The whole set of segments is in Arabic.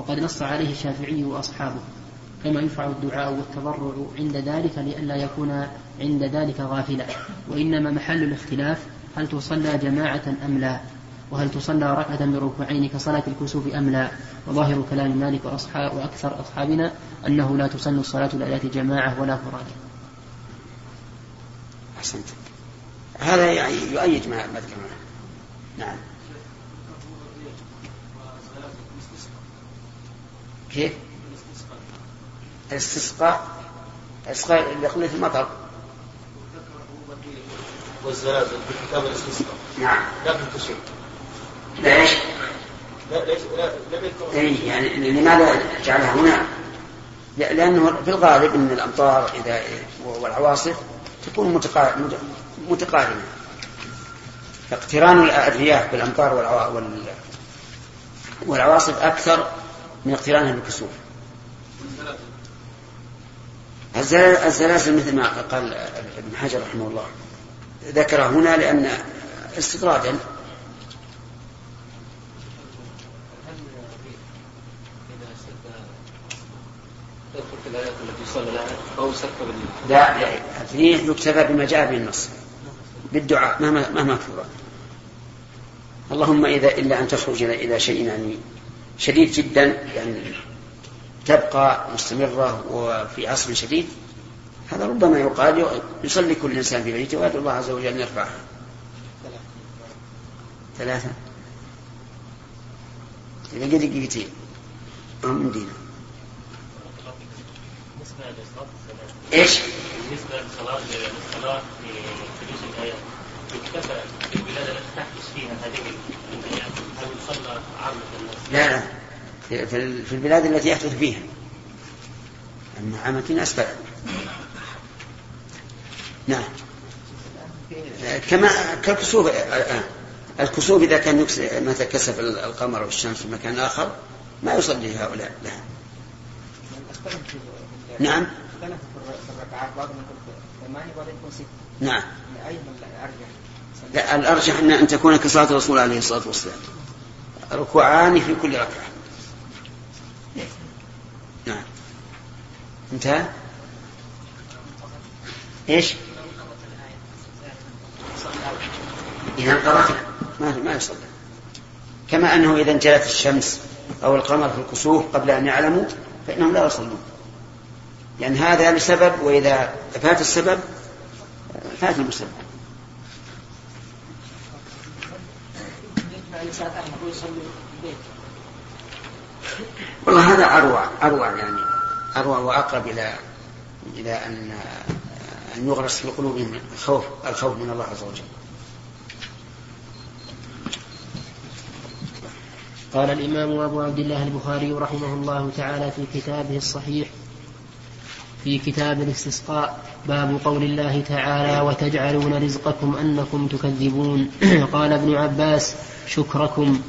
وقد نص عليه الشافعي وأصحابه كما يفعل الدعاء والتضرع عند ذلك لئلا يكون عند ذلك غافلا. وإنما محل الاختلاف هل تصلى جماعة أم لا؟ وهل تصلى ركعة بركوعين كصلاة الكسوف أم لا؟ وظاهر كلام مالك وأصحاب وأكثر أصحابنا أنه لا تصلى الصلاة لآيات جماعة ولا فراد أحسنت هذا يعني يؤيد ما ذكرناه نعم. كيف؟ الاستسقاء الاستسقاء لقلة المطر. والزلازل في كتاب الاستسقاء نعم. لا في الكسوف لا ليش لا لم يذكر. اي يعني لماذا جعلها هنا؟ لأنه في الغالب أن الأمطار إذا والعواصف تكون متقارنة. فاقتران الرياح بالأمطار والعواصف أكثر من اقترانها بالكسوف الزلازل مثل ما قال ابن حجر رحمه الله. ذكر هنا لأن استطرادا. لا الريح يكتفى بما جاء به النص. بالدعاء مهما مهما كثر. اللهم اذا إلا أن تخرج إلى شيء يعني شديد جدا يعني تبقى مستمرة وفي عصر شديد. هذا ربما يقال يصلي كل إنسان في بيته ويدعو الله عز وجل أن يرفعها ثلاثة. إذا قد دقيقتين من دينا إيش؟ بالنسبة للصلاة للصلاة في خليج الايات التي تحدث فيها هذه هل يصلى عامه الناس؟ لا لا في البلاد التي يحدث فيها. أما أماكن أسفل. نعم. كما كالكسوف الكسوف إذا كان مثلا كسف القمر والشمس في مكان آخر ما يصلي هؤلاء. لها نعم. نعم. لا الأرجح أن أن تكون كصلاة الرسول عليه الصلاة والسلام. ركوعان في كل ركعة. نعم. انتهى؟ إيش؟ إذا انقضت ما ما يصلي. كما أنه إذا انجلت الشمس أو القمر في الكسوف قبل أن يعلموا فإنهم لا يصلون. لأن يعني هذا لسبب وإذا فات السبب فات المسبب. والله هذا أروع أروع يعني أروع وأقرب إلى إلى أن أن يغرس في قلوبهم الخوف الخوف من الله عز وجل. قال الإمام أبو عبد الله البخاري رحمه الله تعالى في كتابه الصحيح في كتاب الاستسقاء باب قول الله تعالى وتجعلون رزقكم أنكم تكذبون. قال ابن عباس شكركم.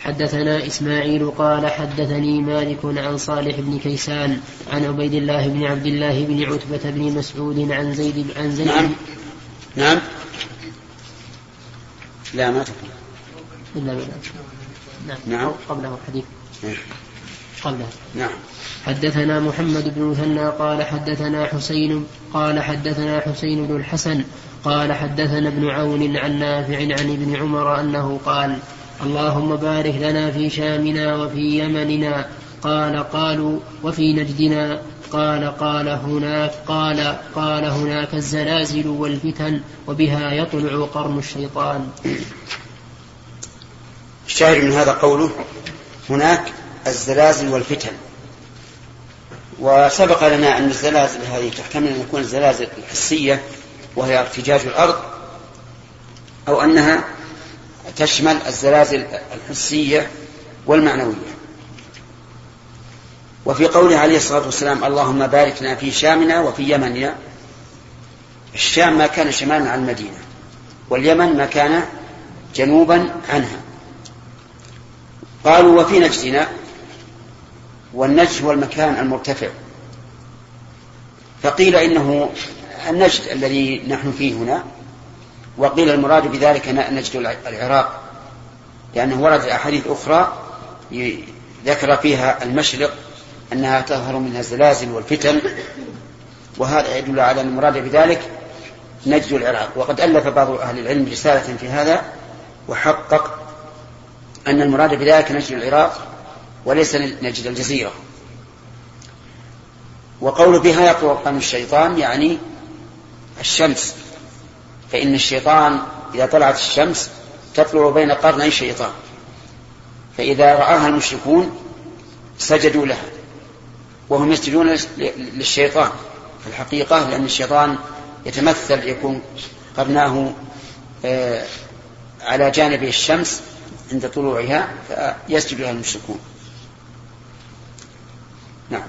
حدثنا إسماعيل قال حدثني مالك عن صالح بن كيسان عن عبيد الله بن عبد الله بن عتبة بن مسعود عن زيد عن زيد نعم. نعم. لا ما تكون إلا بلا نعم. نعم. قبله حديث. نعم. قبله نعم. حدثنا محمد بن مثنى قال حدثنا حسين قال حدثنا حسين بن الحسن قال حدثنا ابن عون عن نافع عن ابن عمر أنه قال اللهم بارك لنا في شامنا وفي يمننا. قال قالوا وفي نجدنا. قال قال هناك قال قال هناك الزلازل والفتن وبها يطلع قرن الشيطان. الشاهد من هذا قوله هناك الزلازل والفتن. وسبق لنا أن الزلازل هذه تحتمل أن تكون الزلازل الحسية وهي ارتجاج الأرض أو أنها تشمل الزلازل الحسية والمعنوية. وفي قوله عليه الصلاة والسلام اللهم بارك لنا في شامنا وفي يمننا. الشام ما كان شمالا عن المدينة واليمن ما كان جنوبا عنها. قالوا وفي نجدنا والنجد هو المكان المرتفع. فقيل إنه النجد الذي نحن فيه هنا وقيل المراد بذلك نجد العراق لأنه ورد أحاديث أخرى ذكر فيها المشرق أنها تظهر منها الزلازل والفتن وهذا يدل على أن المراد بذلك نجد العراق. وقد ألف بعض أهل العلم رسالة في هذا وحقق أن المراد بذلك نجد العراق وليس نجد الجزيرة. وقول بها يطلق الشيطان يعني الشمس. فإن الشيطان إذا طلعت الشمس تطلع بين قرني الشيطان. فإذا رآها المشركون سجدوا لها. وهم يسجدون للشيطان. في الحقيقة لأن الشيطان يتمثل يكون قرناه آه، على جانب الشمس عند طلوعها فيسجد لها المشركون. نعم.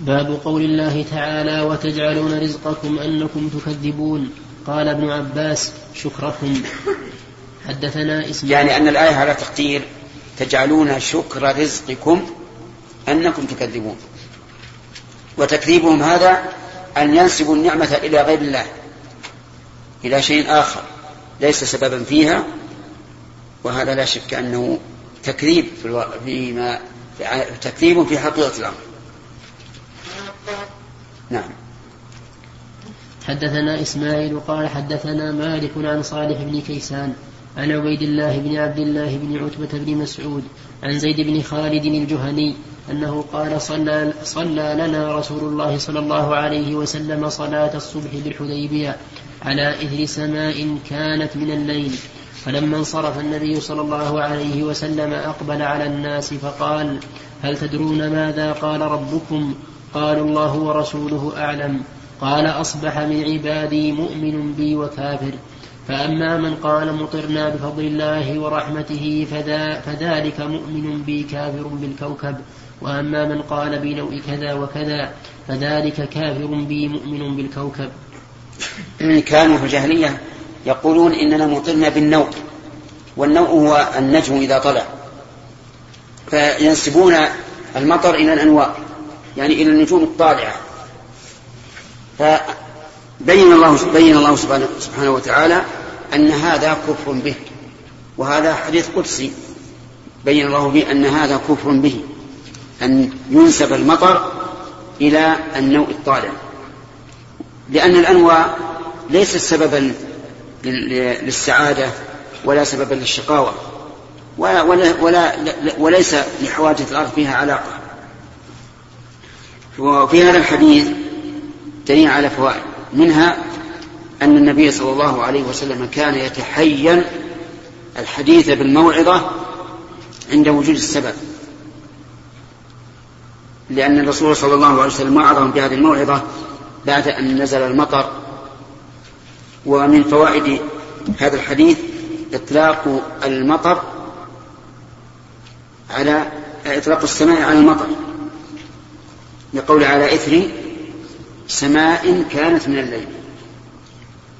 باب قول الله تعالى وتجعلون رزقكم أنكم تكذبون قال ابن عباس شكركم حدثنا اسماعيل يعني أن الآية على تقدير تجعلون شكر رزقكم أنكم تكذبون وتكذيبهم هذا أن ينسبوا النعمة إلى غير الله إلى شيء آخر ليس سببا فيها وهذا لا شك أنه تكذيب في فيما تكذيب في حقيقة الأمر. نعم. حدثنا إسماعيل قال حدثنا مالك عن صالح بن كيسان عن عبيد الله بن عبد الله بن عتبة بن مسعود عن زيد بن خالد الجهني أنه قال صلى, صلى لنا رسول الله صلى الله عليه وسلم صلاة الصبح بالحديبية على إثر سماء كانت من الليل فلما انصرف النبي صلى الله عليه وسلم أقبل على الناس فقال هل تدرون ماذا قال ربكم؟ قالوا الله ورسوله أعلم. قال أصبح من عبادي مؤمن بي وكافر. فأما من قال مطرنا بفضل الله ورحمته فذا فذلك مؤمن بي كافر بالكوكب. وأما من قال بنوء كذا وكذا فذلك كافر بي مؤمن بالكوكب. كانوا في الجاهلية يقولون إننا مطرنا بالنوء والنوء هو النجم إذا طلع. فينسبون المطر إلى الأنواء يعني إلى النجوم الطالعة. فبين الله بين الله سبحانه, وتعالى أن هذا كفر به وهذا حديث قدسي. بين الله به أن هذا كفر به أن ينسب المطر إلى النوء الطالع. لأن الأنواع ليست سببا للسعادة ولا سببا للشقاوة. ولا, ولا, ولا وليس لحوادث الأرض فيها علاقة. وفي هذا الحديث دليل على فوائد. منها أن النبي صلى الله عليه وسلم كان يتحين الحديث بالموعظة عند وجود السبب. لأن الرسول صلى الله عليه وسلم وعظهم بهذه الموعظة بعد أن نزل المطر ومن فوائد هذا الحديث إطلاق المطر على إطلاق السماء على المطر يقول على إثر سماء كانت من الليل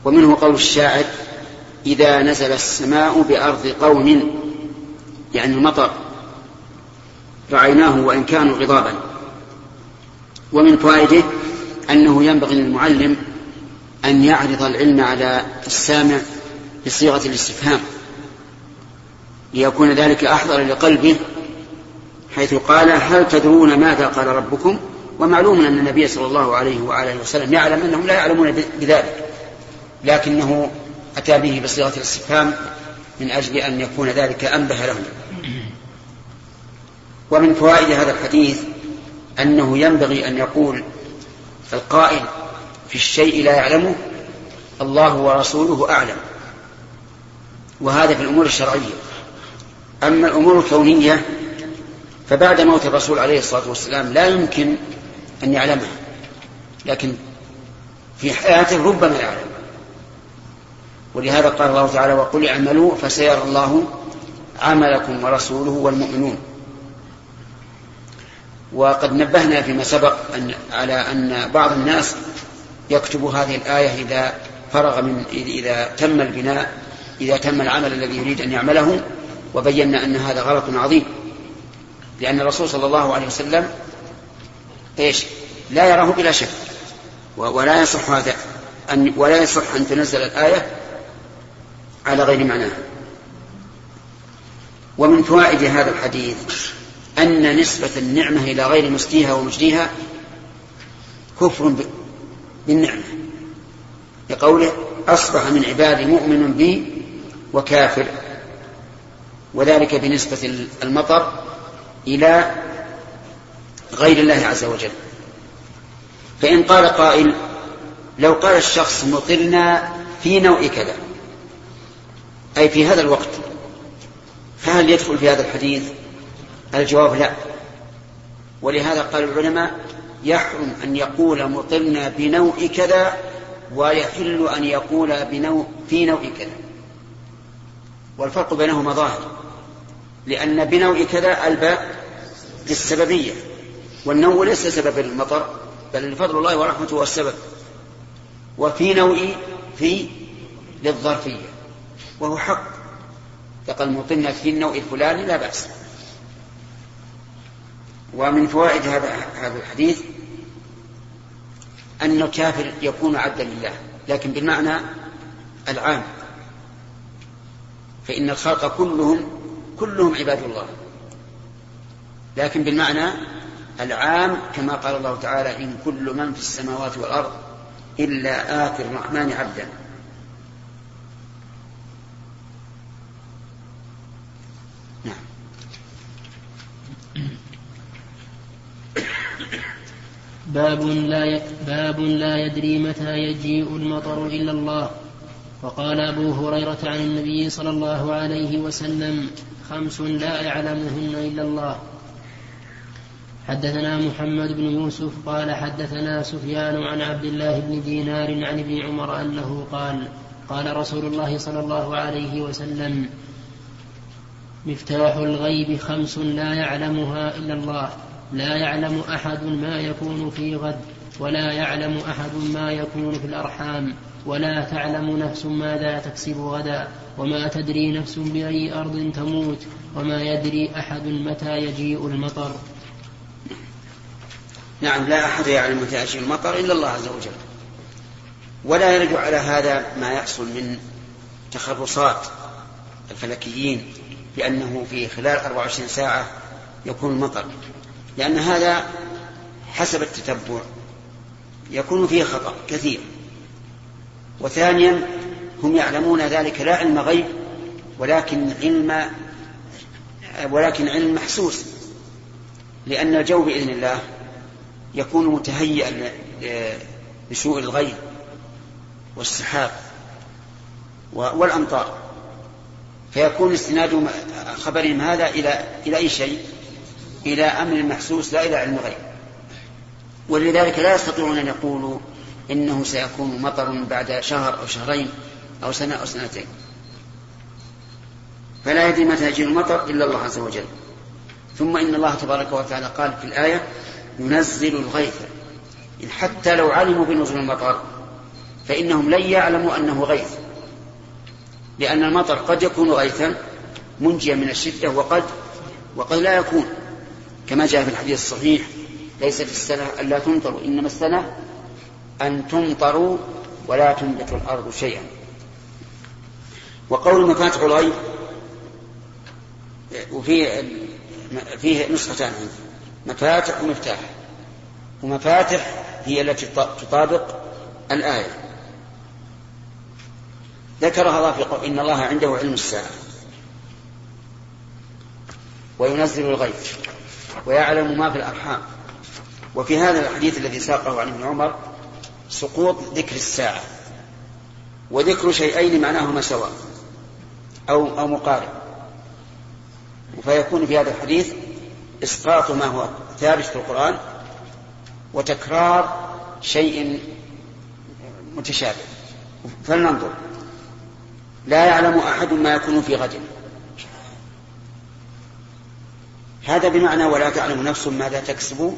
ومنه قول الشاعر إذا نزل السماء بأرض قوم يعني المطر رعيناه وإن كانوا غضابا ومن فوائده أنه ينبغي للمعلم أن يعرض العلم على السامع بصيغة الاستفهام ليكون ذلك أحضر لقلبه حيث قال هل تدرون ماذا قال ربكم؟ ومعلوم أن النبي صلى الله عليه وآله وسلم يعلم أنهم لا يعلمون بذلك لكنه أتى به بصيغة الاستفهام من أجل أن يكون ذلك أنبه لهم. ومن فوائد هذا الحديث أنه ينبغي أن يقول القائل في الشيء لا يعلمه الله ورسوله أعلم. وهذا في الأمور الشرعية. أما الأمور الكونية فبعد موت الرسول عليه الصلاة والسلام لا يمكن أن يعلمها. لكن في حياته ربما يعلم. ولهذا قال الله تعالى وقل اعملوا فسيرى الله عملكم ورسوله والمؤمنون. وقد نبهنا فيما سبق أن على أن بعض الناس يكتب هذه الآية إذا فرغ من إذا تم البناء إذا تم العمل الذي يريد أن يعمله وبينا أن هذا غلط عظيم لأن الرسول صلى الله عليه وسلم إيش؟ لا يراه بلا شك ولا يصح هذا أن ولا يصح أن تنزل الآية على غير معناها ومن فوائد هذا الحديث أن نسبة النعمة إلى غير مسديها ومجديها كفر بالنعمة. لقوله أصبح من عبادي مؤمن بي وكافر. وذلك بنسبة المطر إلى غير الله عز وجل. فإن قال قائل لو قال الشخص مطرنا في نوع كذا أي في هذا الوقت فهل يدخل في هذا الحديث؟ الجواب لا. ولهذا قال العلماء يحرم أن يقول مطرنا بنوع كذا ويحل أن يقول بنوع في نوع كذا. والفرق بينهما ظاهر لأن بنوع كذا الباء للسببية والنوع ليس سبب المطر بل فضل الله ورحمته هو السبب وفي نوع في للظرفية وهو حق. يقال مطلنا في النوع الفلاني لا بأس. ومن فوائد هذا هذا الحديث أن الكافر يكون عبدا لله لكن بالمعنى العام. فإن الخلق كلهم كلهم عباد الله. لكن بالمعنى العام كما قال الله تعالى إن كل من في السماوات والأرض إلا آتي الرحمن عبدا. نعم. باب لا. باب لا يدري متى يجيء المطر إلا الله وقال أبو هريرة عن النبي صلى الله عليه وسلم خمس لا يعلمهن إلا الله حدثنا محمد بن يوسف قال حدثنا سفيان عن عبد الله بن دينار عن ابن عمر أنه قال قال رسول الله صلى الله عليه وسلم مفتاح الغيب خمس لا يعلمها إلا الله لا يعلم أحد ما يكون في غد ولا يعلم أحد ما يكون في الأرحام ولا تعلم نفس ماذا تكسب غدا وما تدري نفس بأي أرض تموت وما يدري أحد متى يجيء المطر. نعم لا أحد يعلم متى يأتي المطر إلا الله عز وجل. ولا يرد على هذا ما يحصل من تخرصات الفلكيين بأنه في خلال 24 ساعة يكون المطر. لأن هذا حسب التتبع يكون فيه خطأ كثير. وثانيا هم يعلمون ذلك لا علم غيب ولكن علم ولكن علم محسوس. لأن الجو بإذن الله يكون متهيئا لسوء الغيب والسحاب والأمطار. فيكون استناد خبرهم هذا إلى إلى أي شيء؟ إلى أمر محسوس لا إلى علم غيب ولذلك لا يستطيعون أن يقولوا إنه سيكون مطر بعد شهر أو شهرين أو سنة أو سنتين. فلا يدري متى يجي المطر إلا الله عز وجل. ثم إن الله تبارك وتعالى قال في الآية ينزل الغيث. حتى لو علموا بنزول المطر فإنهم لن يعلموا أنه غيث. لأن المطر قد يكون غيثا منجيا من الشدة وقد وقد لا يكون. كما جاء في الحديث الصحيح ليست السنة ألا تمطروا إنما السنة أن تمطروا ولا تنبت الأرض شيئا. وقول مفاتح الغيب وفيه فيه نسختان عندي مفاتح ومفتاح. ومفاتح هي التي تطابق الآية. ذكرها الله في قول إن الله عنده علم الساعة. وينزل الغيث. ويعلم ما في الأرحام. وفي هذا الحديث الذي ساقه عن ابن عمر سقوط ذكر الساعة. وذكر شيئين معناهما سواء أو أو مقارب فيكون في هذا الحديث إسقاط ما هو ثابت في القرآن وتكرار شيء متشابه. فلننظر. لا يعلم أحد ما يكون في غد. هذا بمعنى ولا تعلم نفس ماذا تكسب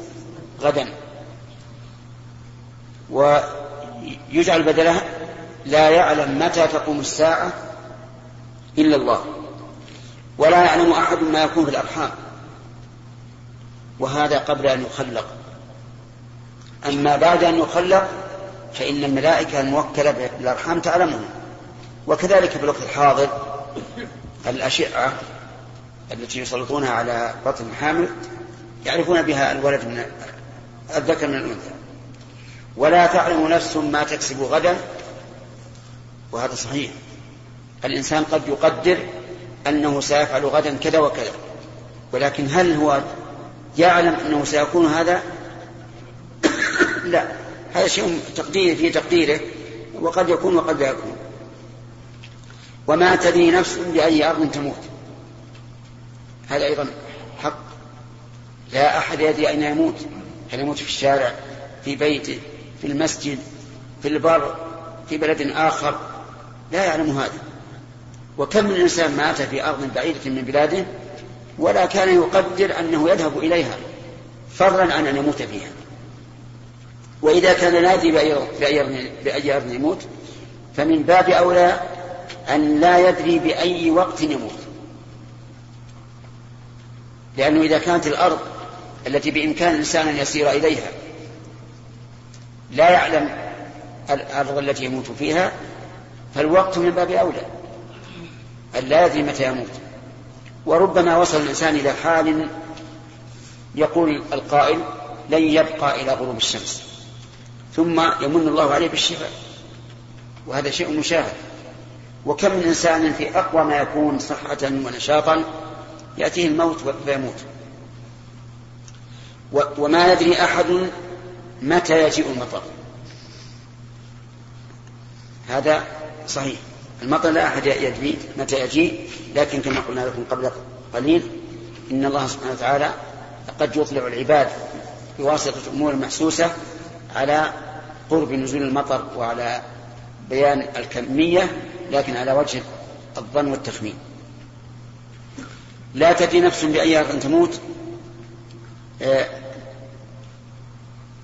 غدا. ويجعل بدلها لا يعلم متى تقوم الساعة إلا الله. ولا يعلم أحد ما يكون في الأرحام. وهذا قبل أن يخلق. أما بعد أن يخلق فإن الملائكة الموكلة بالأرحام تعلمه. وكذلك في الوقت الحاضر الأشعة التي يسلطونها على بطن الحامل يعرفون بها الولد من الذكر من الأنثى. ولا تعلم نفس ما تكسب غدا وهذا صحيح. الإنسان قد يقدر أنه سيفعل غدا كذا وكذا ولكن هل هو يعلم أنه سيكون هذا؟ لا هذا شيء تقدير في تقديره وقد يكون وقد لا يكون. وما تدري نفس بأي أرض تموت. هذا أيضا حق. لا أحد يدري أين يموت. هل يموت في الشارع في بيته في المسجد في البر في بلد آخر؟ لا يعلم هذا. وكم من إنسان مات في أرض بعيدة من بلاده ولا كان يقدر أنه يذهب إليها فضلا عن أن يموت فيها. وإذا كان نادي بأي أرض يموت فمن باب أولى أن لا يدري بأي وقت يموت. لأنه إذا كانت الأرض التي بإمكان الإنسان أن يسير إليها لا يعلم الأرض التي يموت فيها فالوقت من باب أولى. أن لا يدري متى يموت. وربما وصل الإنسان إلى حال يقول القائل لن يبقى إلى غروب الشمس. ثم يمن الله عليه بالشفاء. وهذا شيء مشاهد. وكم من إنسان في أقوى ما يكون صحة ونشاطا يأتيه الموت فيموت. وما يدري أحد متى يجيء المطر هذا صحيح. المطر لا أحد يدري متى يجيء لكن كما قلنا لكم قبل قليل إن الله سبحانه وتعالى قد يطلع العباد بواسطة أمور محسوسة على قرب نزول المطر وعلى بيان الكمية لكن على وجه الظن والتخمين. لا تدري نفس بأي أرض تموت. آه،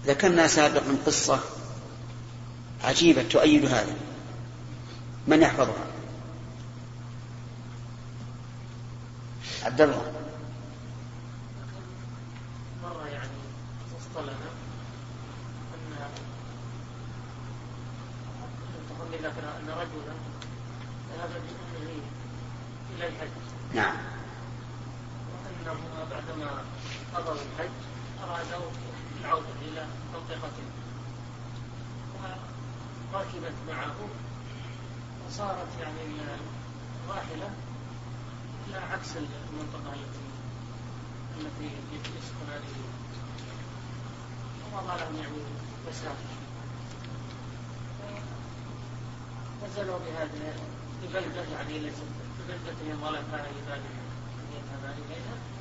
ذكرنا سابقا قصة عجيبة تؤيد هذا. من يحفظها؟ عبد الله. مرة يعني اصطلنا أن أن رجلا ذهب بأمه إلى الحج. نعم. وأنه بعدما قضوا الحج أرادوا العودة إلى منطقته وركبت معه وصارت يعني الراحلة إلى عكس المنطقة التي التي يسكن هذه ومضى لهم يعني مسافة. نزلوا بهذه ببلدة يعني ليست ولا كان لبال أن يذهب إليها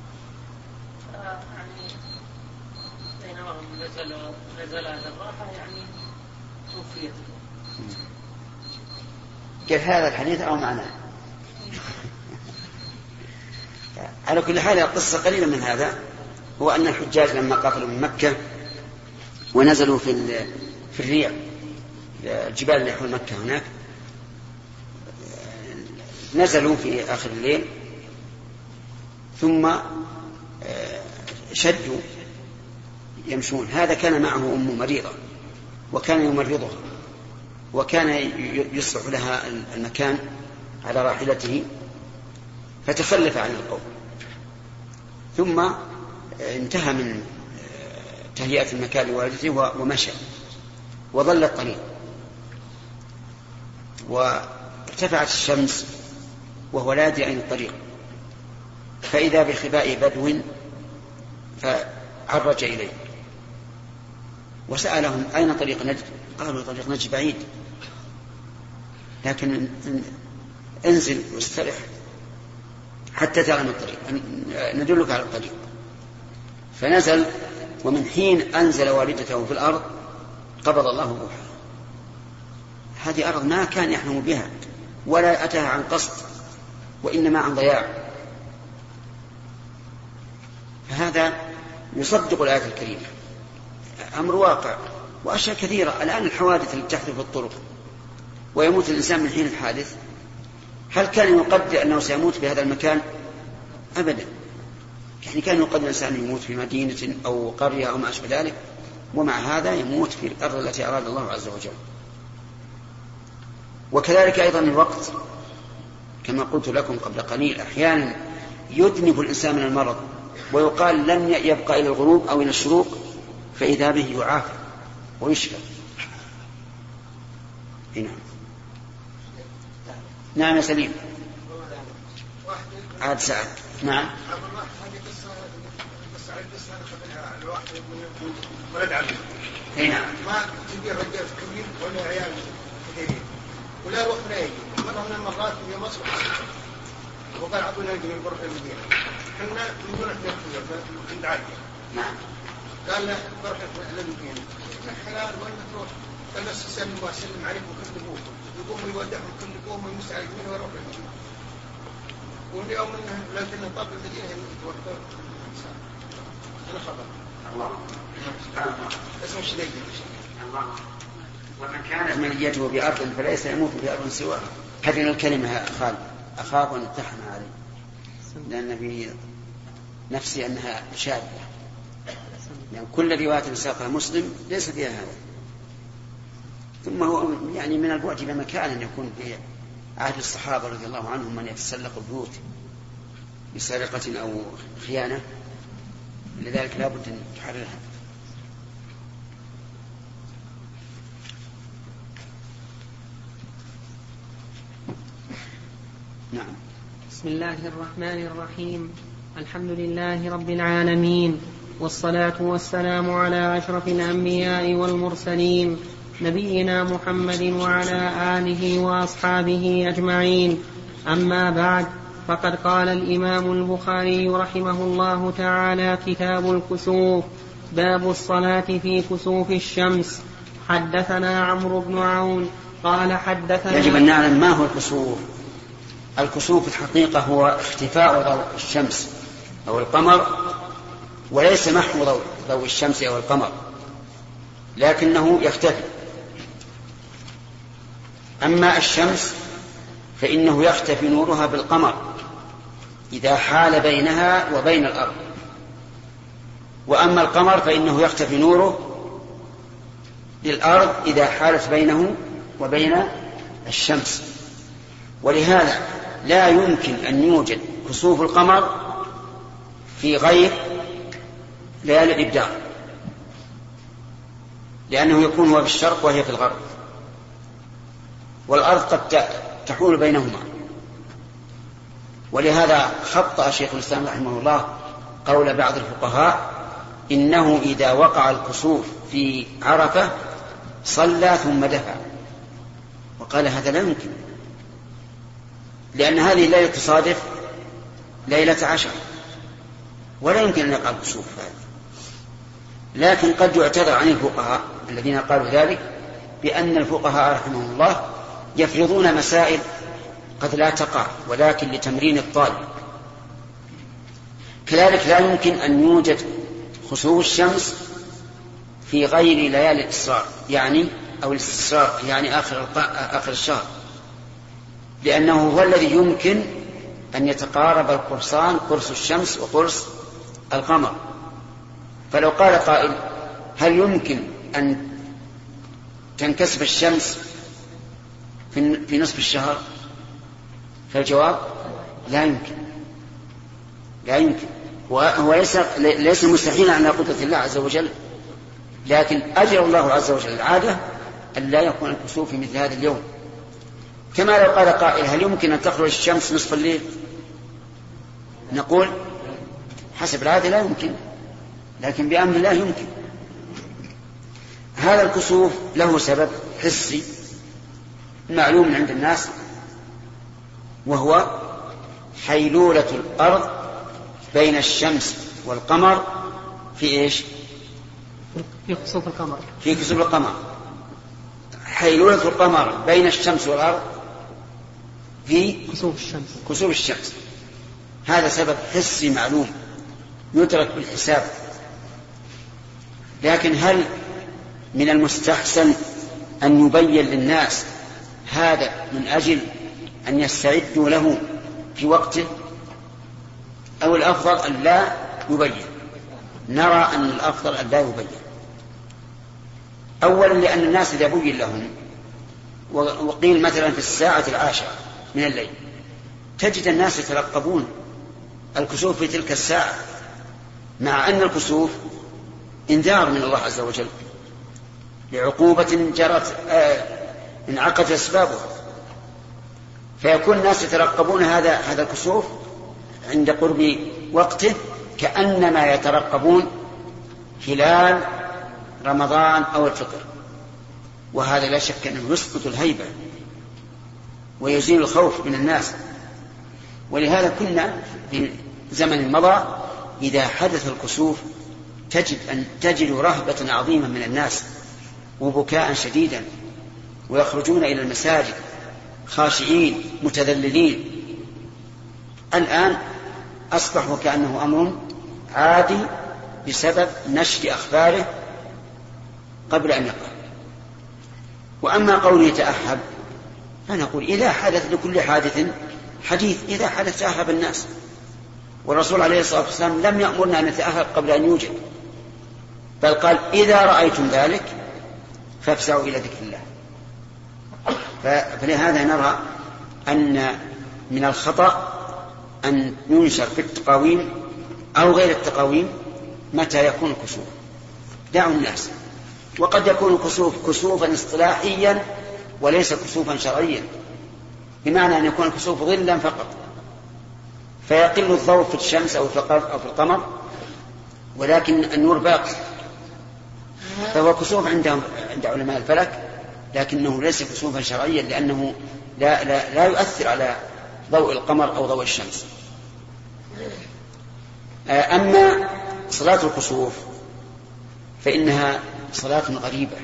يعني الراحة يعني توفيت هذا الحديث أو معناه؟ على كل حال القصة قليلة من هذا هو أن الحجاج لما قفلوا من مكة ونزلوا في في الريع الجبال اللي حول مكة هناك نزلوا في آخر الليل ثم شدوا يمشون. هذا كان معه أم مريضة وكان يمرضها وكان يصلح لها المكان على راحلته فتخلف عن القوم. ثم انتهى من تهيئة المكان لوالدته ومشى وظل الطريق وارتفعت الشمس وهو لا يدري أين الطريق. فإذا بخباء بدو فعرج إليه. وسألهم أين طريق نجد؟ قالوا طريق نجد بعيد. لكن انزل واسترح حتى تعلم الطريق. ندلك على الطريق. فنزل ومن حين أنزل والدته في الأرض قبض الله روحه. هذه أرض ما كان يحلم بها ولا أتاها عن قصد وإنما عن ضياع. فهذا يصدق الآية الكريمة. أمر واقع وأشياء كثيرة. الآن الحوادث التي تحدث في الطرق ويموت الإنسان من حين الحادث هل كان يقدر أنه سيموت في هذا المكان؟ أبدا. يعني كان يقدر الإنسان يموت في مدينة أو قرية أو ما أشبه ذلك؟ ومع هذا يموت في الأرض التي أراد الله عز وجل. وكذلك أيضا الوقت. كما قلت لكم قبل قليل أحيانا يدنف الإنسان من المرض. ويقال لن يبقى إلى الغروب أو إلى الشروق فإذا به يعافى ويشفى. نعم. نعم يا سليم. عاد سعد نعم. ولد عمي إي نعم. ما تبي رجال كبير ولا عيال كثيرين ولا وقت لا يجي. مرة من المرات في مصر. وقال عطونا نجي من برة المدينة. إحنا من إحنا عند نعم. قال له برة المدينة حلال وين تروح؟ قال بس سلم وسلم عليكم كلكم يقوم يودعهم كلكم ويستعجلون ويروح المدينة واليوم إنه لكن طب المدينة يتوفر أنا خبر. الله. اسمه شديد الله. ومن كانت منيته بأرض فليس يموت بأرض سواه هذه الكلمة يا خالد أخاف أن امتحن عليه. لأن في نفسي أنها شاذة. لأن كل رواية ساقها مسلم ليس فيها هذا ثم هو يعني من البعد إلى مكان أن يكون في عهد الصحابة رضي الله عنهم من يتسلق البيوت بسرقة أو خيانة. لذلك لا بد أن تحررها. نعم. بسم الله الرحمن الرحيم. الحمد لله رب العالمين والصلاة والسلام على أشرف الأنبياء والمرسلين نبينا محمد وعلى آله وأصحابه أجمعين. أما بعد فقد قال الإمام البخاري رحمه الله تعالى كتاب الكسوف باب الصلاة في كسوف الشمس. حدثنا عمرو بن عون قال حدثنا يجب أن نعلم ما هو الكسوف. الكسوف الحقيقة هو اختفاء ضوء الشمس أو القمر وليس محو ضوء, ضوء الشمس أو القمر لكنه يختفي. أما الشمس فإنه يختفي نورها بالقمر إذا حال بينها وبين الأرض. وأما القمر فإنه يختفي نوره للأرض إذا حالت بينه وبين الشمس. ولهذا لا يمكن أن يوجد كسوف القمر في غير ليالي الإبداع لأنه يكون هو بالشرق وهي في الغرب والأرض قد تحول بينهما. ولهذا خطأ شيخ الإسلام رحمه الله قول بعض الفقهاء إنه إذا وقع الكسوف في عرفة صلى ثم دفع. وقال هذا لا يمكن. لأن هذه الليلة تصادف ليلة عشر ولا يمكن أن يقع الكسوف هذا لكن قد يعتذر عن الفقهاء الذين قالوا ذلك بأن الفقهاء رحمهم الله يفرضون مسائل قد لا تقع ولكن لتمرين الطالب. كذلك لا يمكن أن يوجد خسوف الشمس في غير ليالي الإسرار يعني أو الاستسرار يعني آخر آخر الشهر. لأنه هو الذي يمكن أن يتقارب القرصان قرص الشمس وقرص القمر. فلو قال قائل هل يمكن أن تنكسف الشمس في نصف الشهر؟ فالجواب لا يمكن. لا يمكن. هو ليس ليس مستحيلا على قدرة الله عز وجل لكن أجر الله عز وجل العادة أن لا يكون الكسوف في مثل هذا اليوم. كما لو قال قائل هل يمكن أن تخرج الشمس نصف الليل؟ نقول حسب العادة لا يمكن لكن بأمر الله يمكن. هذا الكسوف له سبب حسي معلوم عند الناس وهو حيلولة الأرض بين الشمس والقمر في إيش؟ في كسوف القمر. في كسوف القمر. حيلولة القمر بين الشمس والأرض في كسوف الشمس. كسوف الشمس. هذا سبب حسي معلوم يدرك بالحساب لكن هل من المستحسن أن يبين للناس هذا من أجل أن يستعدوا له في وقته؟ أو الأفضل أن لا يبين؟ نرى أن الأفضل أن لا يبين. أولا لأن الناس إذا بين لهم وقيل مثلا في الساعة العاشرة من الليل. تجد الناس يترقبون الكسوف في تلك الساعة مع أن الكسوف إنذار من الله عز وجل لعقوبة جرت آه انعقدت أسبابها. فيكون الناس يترقبون هذا هذا الكسوف عند قرب وقته كأنما يترقبون هلال رمضان أو الفطر. وهذا لا شك أنه يسقط الهيبة. ويزيل الخوف من الناس. ولهذا كنا في زمن مضى إذا حدث الكسوف تجد أن تجد رهبة عظيمة من الناس وبكاء شديدا ويخرجون إلى المساجد خاشعين متذللين. الآن أصبح وكأنه أمر عادي بسبب نشر أخباره قبل أن يقع. وأما قوله يتأهب فنقول إذا حدث لكل حادث حديث إذا حدث تأهب الناس. والرسول عليه الصلاة والسلام لم يأمرنا أن نتأهب قبل أن يوجد. بل قال إذا رأيتم ذلك فافزعوا إلى ذكر الله. فلهذا نرى أن من الخطأ أن ينشر في التقاويم أو غير التقاويم متى يكون الكسوف. دعوا الناس. وقد يكون الكسوف كسوفا اصطلاحيا وليس كسوفا شرعيا بمعنى أن يكون الكسوف ظلا فقط. فيقل الضوء في الشمس أو في القمر ولكن النور باقي. فهو كسوف عندهم عند علماء الفلك لكنه ليس كسوفا شرعيا لأنه لا, لا, لا يؤثر على ضوء القمر أو ضوء الشمس. أما صلاة الكسوف فإنها صلاة غريبة.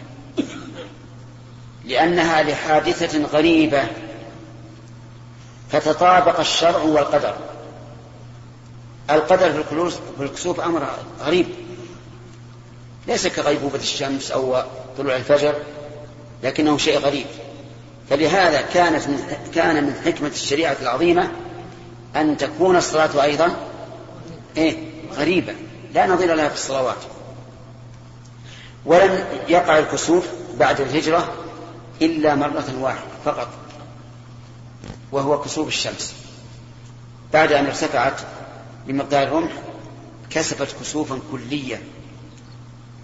لأنها لحادثة غريبة فتطابق الشرع والقدر. القدر في الكسوف أمر غريب. ليس كغيبوبة الشمس أو طلوع الفجر لكنه شيء غريب. فلهذا كانت من كان من حكمة الشريعة العظيمة أن تكون الصلاة أيضا إيه؟ غريبة. لا نظير لها في الصلوات. ولم يقع الكسوف بعد الهجرة إلا مرة واحدة فقط وهو كسوف الشمس. بعد أن ارتفعت بمقدار الرمح كسفت كسوفا كليا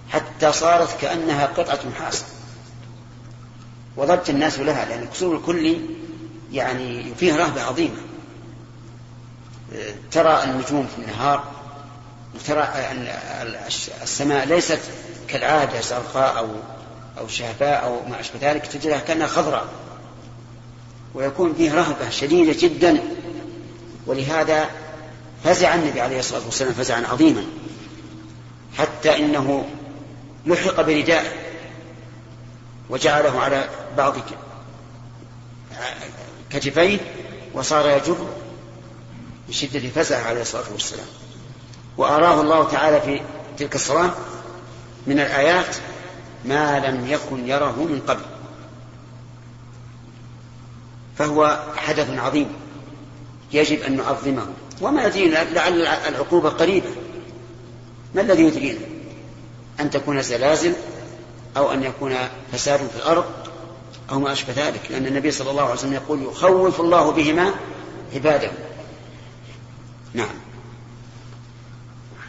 حتى صارت كأنها قطعة نحاس وضبط الناس لها لأن الكسوف الكلي يعني فيه رهبة عظيمة. ترى النجوم في النهار وترى السماء ليست كالعادة زرقاء أو أو شهباء أو ما أشبه ذلك تجدها كأنها خضراء. ويكون فيه رهبة شديدة جدا. ولهذا فزع النبي عليه الصلاة والسلام فزعا عظيما. حتى إنه لحق بردائه وجعله على بعض كتفيه وصار يجر بشدة فزعه عليه الصلاة والسلام. وأراه الله تعالى في تلك الصلاة من الآيات ما لم يكن يره من قبل. فهو حدث عظيم يجب أن نعظمه. وما يدرينا لعل العقوبة قريبة. ما الذي يدرينا؟ أن تكون زلازل أو أن يكون فساد في الأرض أو ما أشبه ذلك. لأن النبي صلى الله عليه وسلم يقول يخوف الله بهما عباده. نعم.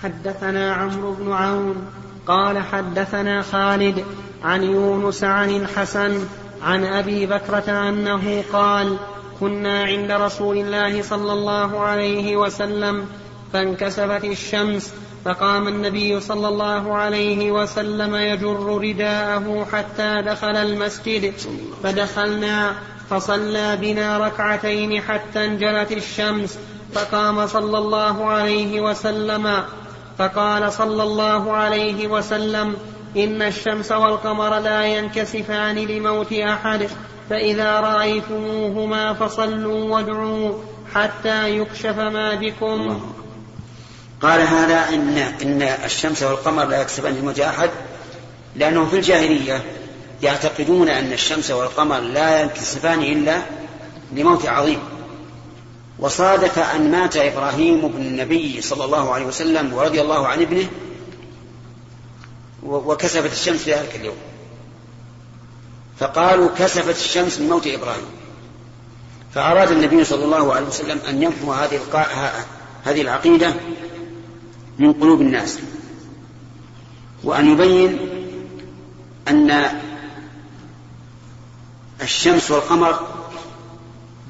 حدثنا عمرو بن عون قال حدثنا خالد عن يونس عن الحسن عن أبي بكرة أنه قال كنا عند رسول الله صلى الله عليه وسلم فانكسفت الشمس فقام النبي صلى الله عليه وسلم يجر رداءه حتى دخل المسجد فدخلنا فصلى بنا ركعتين حتى انجلت الشمس فقام صلى الله عليه وسلم فقال صلى الله عليه وسلم إن الشمس والقمر لا ينكسفان لموت أحد فإذا رأيتموهما فصلوا وادعوا حتى يكشف ما بكم. قال هذا إن إن الشمس والقمر لا يكسبان لموت أحد لأنهم في الجاهلية يعتقدون أن الشمس والقمر لا ينكسفان إلا لموت عظيم. وصادف أن مات إبراهيم بن النبي صلى الله عليه وسلم ورضي الله عن ابنه وكسفت الشمس في ذلك اليوم. فقالوا كسفت الشمس من موت إبراهيم. فأراد النبي صلى الله عليه وسلم أن ينفو هذه هذه العقيدة من قلوب الناس وأن يبين أن الشمس والقمر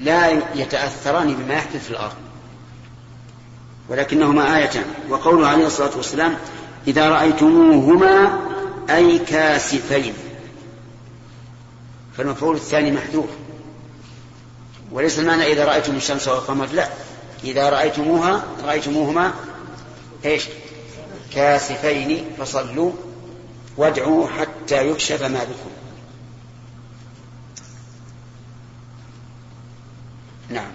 لا يتأثران بما يحدث في الأرض. ولكنهما آيتان. وقوله عليه الصلاة والسلام إذا رأيتموهما أي كاسفين. فالمفعول الثاني محذوف. وليس المعنى إذا رأيتم الشمس والقمر. لا. إذا رأيتموها رأيتموهما إيش؟ كاسفين. فصلوا وادعوا حتى يكشف ما بكم نعم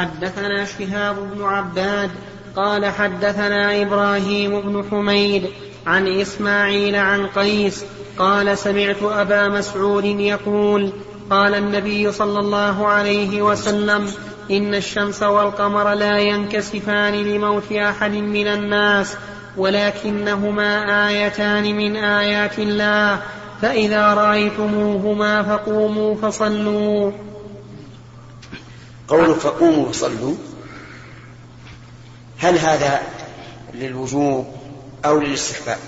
حدثنا شهاب بن عباد قال حدثنا إبراهيم بن حميد عن إسماعيل عن قيس قال سمعت أبا مسعود يقول قال النبي صلى الله عليه وسلم إن الشمس والقمر لا ينكسفان لموت أحد من الناس ولكنهما آيتان من آيات الله فإذا رأيتموهما فقوموا فصلوا قوله فقوموا وصلوا. هل هذا للوجوب أو للاستحباب؟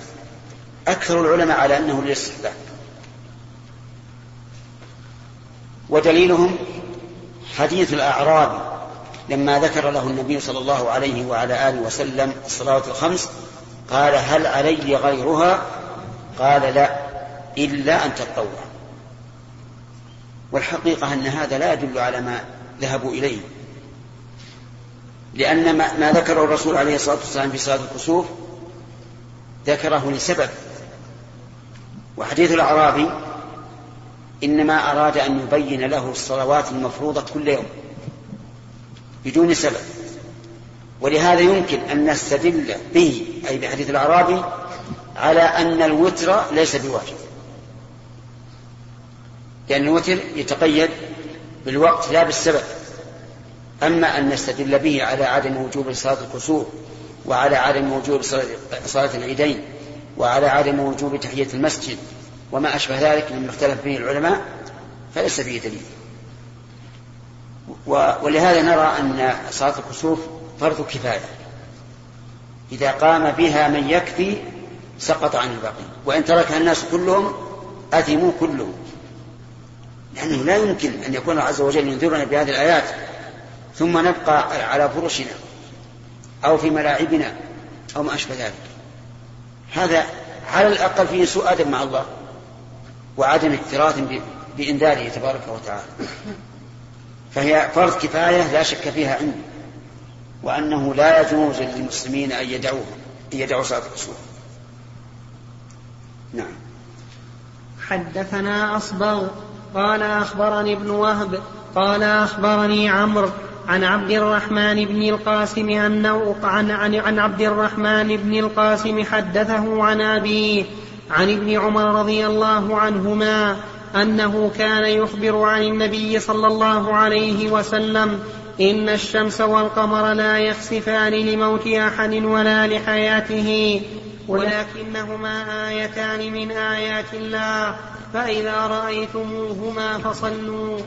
أكثر العلماء على أنه للاستحباب. ودليلهم حديث الأعرابي لما ذكر له النبي صلى الله عليه وعلى آله وسلم الصلوات الخمس قال هل علي غيرها؟ قال لا إلا أن تتطوع والحقيقة أن هذا لا يدل على ما ذهبوا إليه. لأن ما, ذكره الرسول عليه الصلاة والسلام في صلاة الكسوف ذكره لسبب. وحديث الأعرابي إنما أراد أن يبين له الصلوات المفروضة كل يوم بدون سبب. ولهذا يمكن أن نستدل به أي بحديث الأعرابي على أن الوتر ليس بواجب. لأن الوتر يتقيد بالوقت لا بالسبب. أما أن نستدل به على عدم وجوب صلاة الكسوف وعلى عدم وجوب صلاة العيدين وعلى عدم وجوب تحية المسجد وما أشبه ذلك مما اختلف به العلماء فليس فيه دليل. ولهذا نرى أن صلاة الكسوف فرض كفاية. إذا قام بها من يكفي سقط عن الباقي وإن تركها الناس كلهم أثموا كلهم. لأنه لا يمكن أن يكون الله عز وجل ينذرنا بهذه الآيات ثم نبقى على فرشنا أو في ملاعبنا أو ما أشبه ذلك. هذا على الأقل فيه سوء أدب مع الله وعدم اكتراث بإنذاره تبارك وتعالى. فهي فرض كفاية لا شك فيها عندي وأنه لا يجوز للمسلمين أن يدعوه أن يدعوا صلاة الرسول. نعم. حدثنا أصبغ. قال أخبرني ابن وهب قال أخبرني عمرو عن عبد الرحمن بن القاسم أنه عن, عن, عن عبد الرحمن بن القاسم حدثه عن أبيه عن ابن عمر رضي الله عنهما أنه كان يخبر عن النبي صلى الله عليه وسلم إن الشمس والقمر لا يخسفان لموت أحد ولا لحياته ولكنهما آيتان من آيات الله. فإذا رأيتموهما فصلوا.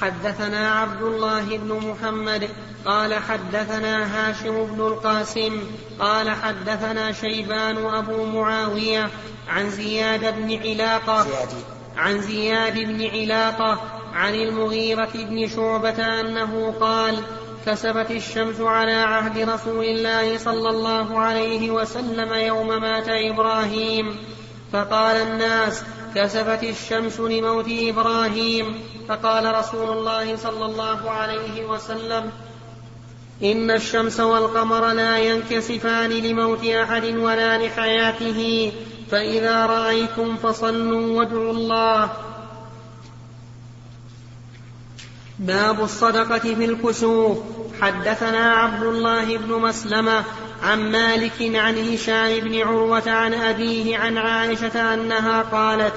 حدثنا عبد الله بن محمد قال حدثنا هاشم بن القاسم قال حدثنا شيبان أبو معاوية عن زياد بن علاقة عن زياد بن علاقة عن المغيرة بن شعبة أنه قال كسبت الشمس على عهد رسول الله صلى الله عليه وسلم يوم مات إبراهيم. فقال الناس كسفت الشمس لموت إبراهيم. فقال رسول الله صلى الله عليه وسلم إن الشمس والقمر لا ينكسفان لموت أحد ولا لحياته. فإذا رأيتم فصلوا وادعوا الله. باب الصدقة في الكسوف. حدثنا عبد الله بن مسلمة عن مالك عن هشام بن عروة عن أبيه عن عائشة أنها قالت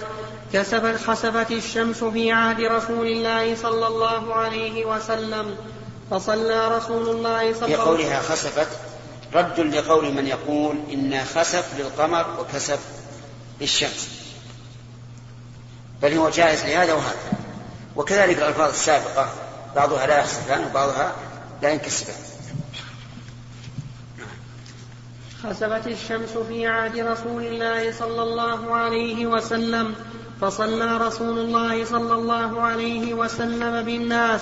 كسفت خسفت الشمس في عهد رسول الله صلى الله عليه وسلم فصلى رسول الله صلى الله عليه وسلم. في قولها خسفت رد لقول من يقول إن خسف للقمر وكسف للشمس. بل هو جائز لهذا وهذا. وكذلك الألفاظ السابقة بعضها لا يخسفان وبعضها لا ينكسفان خسفت الشمس في عهد رسول الله صلى الله عليه وسلم فصلى رسول الله صلى الله عليه وسلم بالناس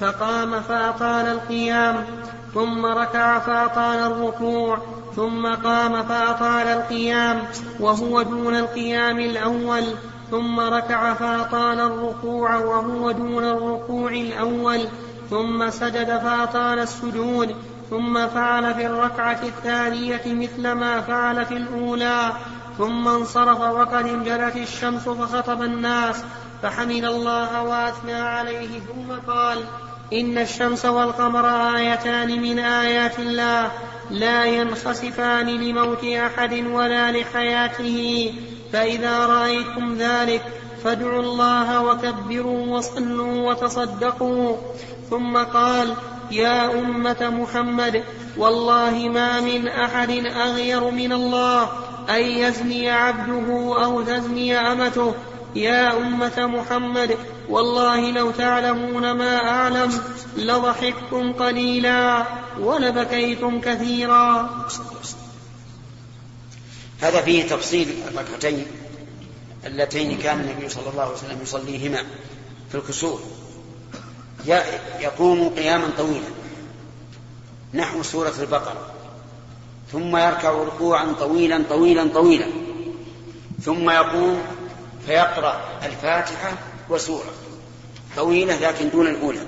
فقام فأطال القيام ثم ركع فأطال الركوع ثم قام فأطال القيام وهو دون القيام الأول. ثم ركع فأطال الركوع وهو دون الركوع الأول ثم سجد فأطال السجود ثم فعل في الركعة الثانية مثل ما فعل في الأولى ثم انصرف وقد انجلت الشمس فخطب الناس فحمد الله وأثنى عليه ثم قال إن الشمس والقمر آيتان من آيات الله لا ينخسفان لموت أحد ولا لحياته. فإذا رأيتم ذلك فادعوا الله وكبروا وصلوا وتصدقوا. ثم قال يا أمة محمد والله ما من أحد أغير من الله أن يزني عبده أو تزني أمته. يا أمة محمد والله لو تعلمون ما أعلم لضحكتم قليلا ولبكيتم كثيرا. هذا فيه تفصيل الركعتين اللتين كان النبي صلى الله عليه وسلم يصليهما في الكسوف يقوم قياما طويلا. نحو سورة البقرة. ثم يركع ركوعا طويلا طويلا طويلا. ثم يقوم فيقرأ الفاتحة وسورة. طويلة لكن دون الأولى.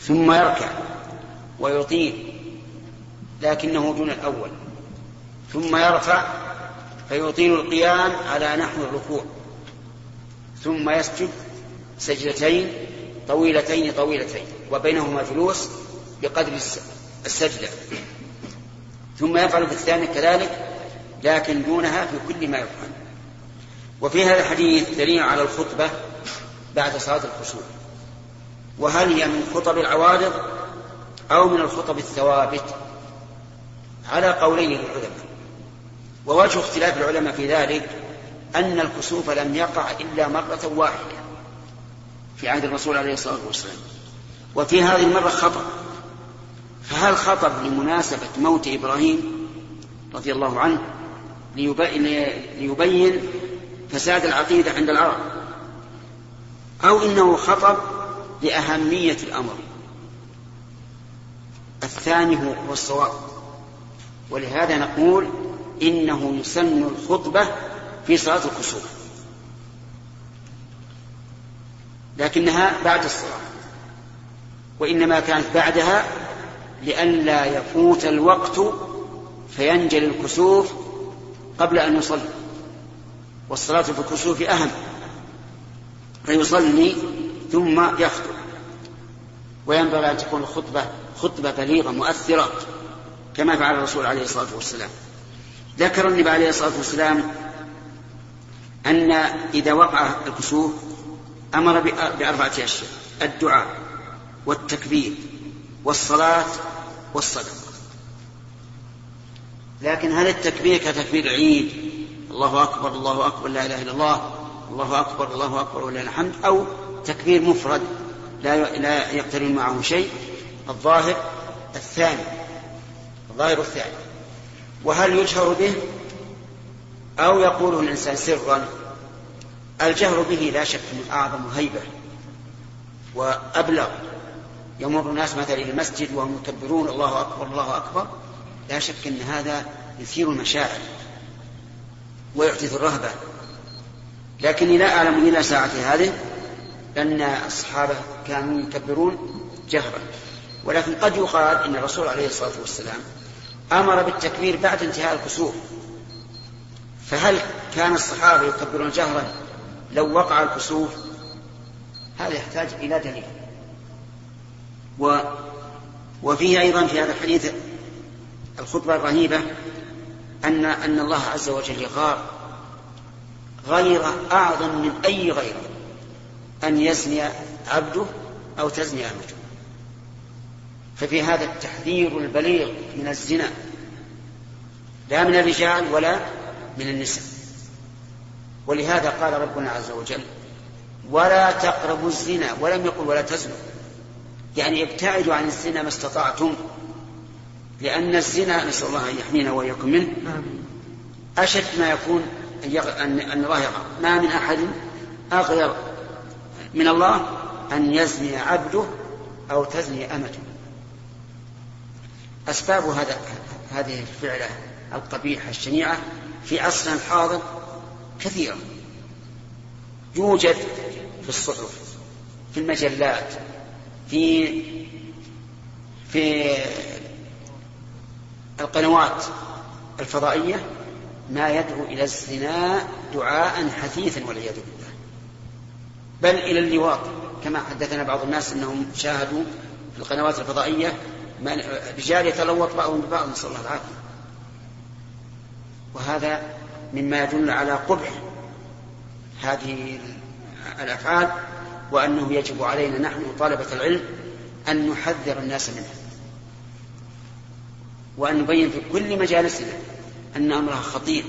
ثم يركع ويطيل لكنه دون الأول. ثم يرفع فيطيل القيام على نحو الركوع ثم يسجد سجدتين طويلتين طويلتين وبينهما جلوس بقدر السجدة. ثم يفعل في الثاني كذلك لكن دونها في كل ما يفعل. وفي هذا الحديث دليل على الخطبة بعد صلاة الخشوع. وهل هي من خطب العوارض أو من الخطب الثوابت؟ على قولين للعلماء. ووجه اختلاف العلماء في ذلك أن الكسوف لم يقع إلا مرة واحدة في عهد الرسول عليه الصلاة والسلام. وفي هذه المرة خطأ. فهل خطب لمناسبة موت إبراهيم رضي الله عنه ليبين فساد العقيدة عند العرب؟ أو إنه خطب لأهمية الأمر؟ الثاني هو الصواب. ولهذا نقول إنه يسن الخطبة في صلاة الكسوف. لكنها بعد الصلاة. وإنما كانت بعدها لئلا يفوت الوقت فينجلي الكسوف قبل أن يصلي. والصلاة في الكسوف أهم. فيصلي ثم يخطب. وينبغي أن تكون الخطبة خطبة بليغة مؤثرة كما فعل الرسول عليه الصلاة والسلام. ذكر النبي عليه الصلاة والسلام أن إذا وقع الكسوف أمر بأربعة أشياء الدعاء والتكبير والصلاة والصدقة. لكن هل التكبير كتكبير العيد؟ الله أكبر الله أكبر لا إله إلا الله الله أكبر الله أكبر ولله الحمد أو تكبير مفرد لا لا يقترن معه شيء الظاهر الثاني الظاهر الثاني. وهل يجهر به؟ أو يقوله الإنسان سرا الجهر به لا شك من أعظم هيبة وأبلغ. يمر الناس مثلا إلى المسجد وهم يكبرون الله أكبر الله أكبر. لا شك أن هذا يثير المشاعر ويحدث الرهبة. لكني لا أعلم إلى ساعة هذه أن الصحابة كانوا يكبرون جهرا. ولكن قد يقال أن الرسول عليه الصلاة والسلام أمر بالتكبير بعد انتهاء الكسوف. فهل كان الصحابة يكبرون جهرا لو وقع الكسوف؟ هذا يحتاج إلى دليل. و وفيه أيضا في هذا الحديث الخطبة الرهيبة أن أن الله عز وجل يغار غير أعظم من أي غير أن يزني عبده أو تزني أمته. ففي هذا التحذير البليغ من الزنا لا من الرجال ولا من النساء. ولهذا قال ربنا عز وجل ولا تقربوا الزنا ولم يقل ولا تزنوا يعني ابتعدوا عن الزنا ما استطعتم لأن الزنا نسأل الله أن يحمينا وإياكم منه أشد ما يكون أن الله ما من أحد أغير من الله أن يزني عبده أو تزني أمته. أسباب هذا هذه الفعلة القبيحة الشنيعة في عصرنا الحاضر كثيرة. يوجد في الصحف في المجلات في في القنوات الفضائية ما يدعو إلى الزنا دعاء حثيثا والعياذ بالله. بل إلى اللواط كما حدثنا بعض الناس أنهم شاهدوا في القنوات الفضائية رجال يتلوط بعضهم ببعض نسأل الله العافية. وهذا مما يدل على قبح هذه الأفعال وأنه يجب علينا نحن طلبة العلم أن نحذر الناس منها. وأن نبين في كل مجالسنا أن أمرها خطير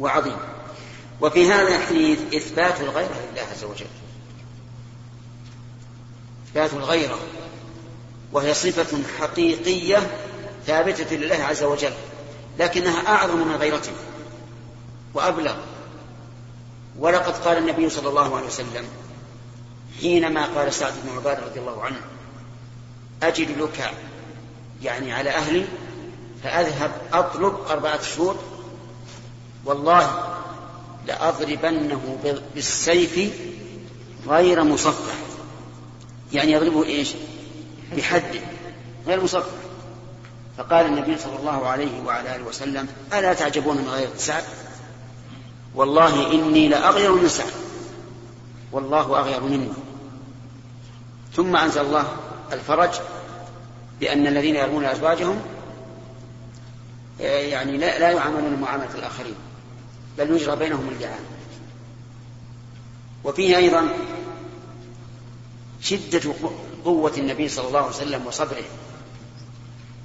وعظيم. وفي هذا الحديث إثبات الغيرة لله عز وجل. إثبات الغيرة. وهي صفة حقيقية ثابتة لله عز وجل لكنها أعظم من غيرته وأبلغ. ولقد قال النبي صلى الله عليه وسلم حينما قال سعد بن عبادة رضي الله عنه أجد لك يعني على أهلي فأذهب أطلب أربعة شهور والله لأضربنه بالسيف غير مصفح. يعني يضربه إيش؟ بحد غير مصفح فقال النبي صلى الله عليه وعلى آله وسلم ألا تعجبون من غير سعد؟ والله إني لأغير من سعد. والله أغير مني. ثم أنزل الله الفرج بأن الذين يرمون أزواجهم يعني لا, لا يعاملون معاملة الآخرين بل يجرى بينهم اللعان وفيه أيضا شدة قوة النبي صلى الله عليه وسلم وصبره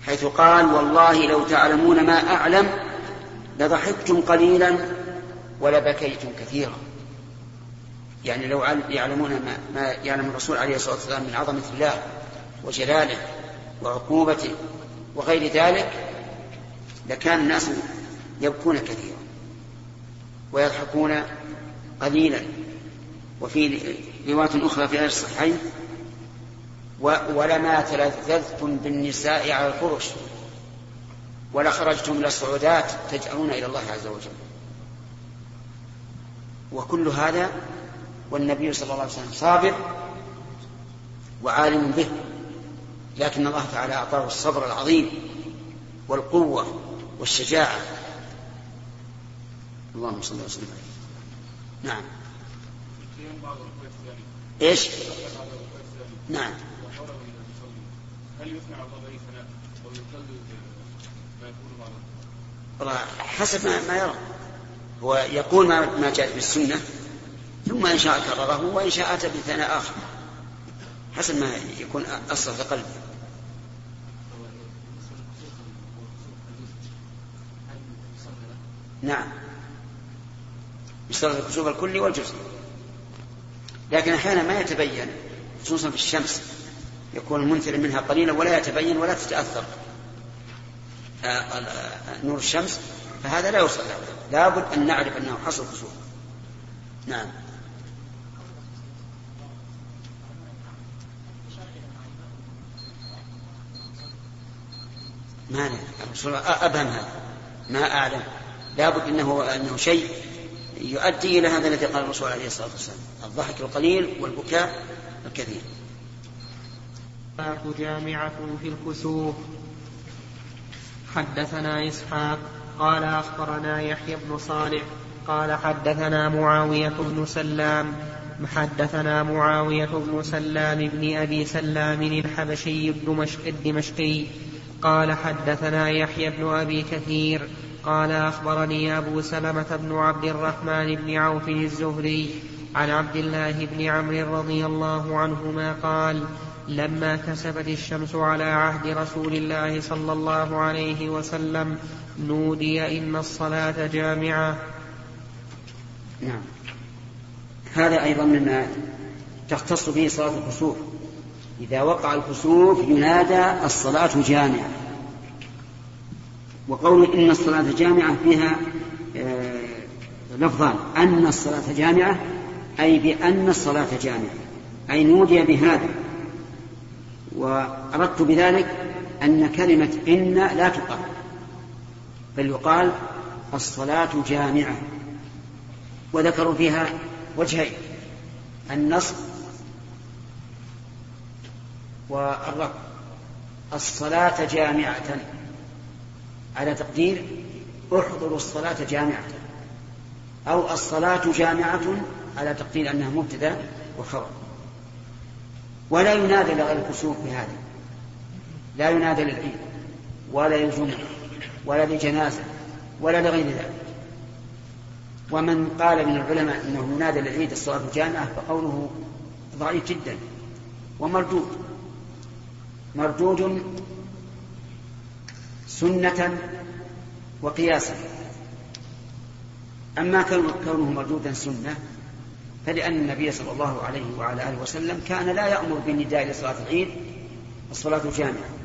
حيث قال والله لو تعلمون ما أعلم لضحكتم قليلا ولبكيتم كثيرا. يعني لو يعلمون ما, ما يعلم الرسول عليه الصلاة والسلام من عظمة الله وجلاله وعقوبته وغير ذلك لكان الناس يبكون كثيرا ويضحكون قليلا. وفي رواية أخرى في غير الصحيحين ولما تلذذتم بالنساء على الفرش. ولخرجتم إلى الصعودات تجأرون إلى الله عز وجل. وكل هذا والنبي صلى الله عليه وسلم صابر وعالم به لكن الله تعالى أعطاه الصبر العظيم والقوة والشجاعة. اللهم صل وسلم عليه. نعم. إيش؟ نعم. هل يثنى على يقلل ما والله حسب ما, يرى. هو يقول ما, جاء في السنة ثم إن شاء كرره وإن شاء أتى بثناء آخر. حسب ما يكون أصل في قلبه. نعم. يشترط الكسوف الكلي والجزء. لكن أحيانا ما يتبين خصوصا في الشمس. يكون المنثر منها قليلا ولا يتبين ولا تتأثر. آه، آه، نور الشمس فهذا لا يوصل له. لابد أن نعرف أنه حصل كسوف نعم. ما أبهم هذا. ما أعلم. لابد أنه أنه شيء يؤدي إلى هذا الذي قال الرسول عليه الصلاة والسلام. الضحك القليل والبكاء الكثير. جامعة في الكسوف. حدثنا إسحاق قال أخبرنا يحيى بن صالح قال حدثنا معاوية بن سلام حدثنا معاوية بن سلام بن أبي سلام الحبشي الدمشقي. قال حدثنا يحيى بن أبي كثير قال أخبرني أبو سلمة بن عبد الرحمن بن عوف الزهري عن عبد الله بن عمرو رضي الله عنهما قال لما كسبت الشمس على عهد رسول الله صلى الله عليه وسلم نودي إن الصلاة جامعة. نعم. هذا أيضا مما تختص به صلاة الكسوف. إذا وقع الكسوف ينادى الصلاة جامعة. وقول إن الصلاة جامعة فيها آه، لفظان. أن الصلاة جامعة أي بأن الصلاة جامعة. أي نودي بهذا. وأردت بذلك أن كلمة إن لا تقال بل يقال الصلاة جامعة وذكروا فيها وجهين النصب والرفع الصلاة جامعة. على تقدير احضروا الصلاة جامعة أو الصلاة جامعة على تقدير أنها مبتدأ وخبر. ولا ينادى لغير الكسوف بهذا لا ينادى للعيد ولا للجمعة ولا لجنازة ولا لغير ذلك. ومن قال من العلماء إنه ينادى للعيد الصلاة جامعه فقوله ضعيف جدا ومردود. مردود سنة وقياسا. أما كونه مردودا سنة فلأن النبي صلى الله عليه وعلى آله وسلم كان لا يأمر بالنداء لصلاة العيد الصلاة جامعة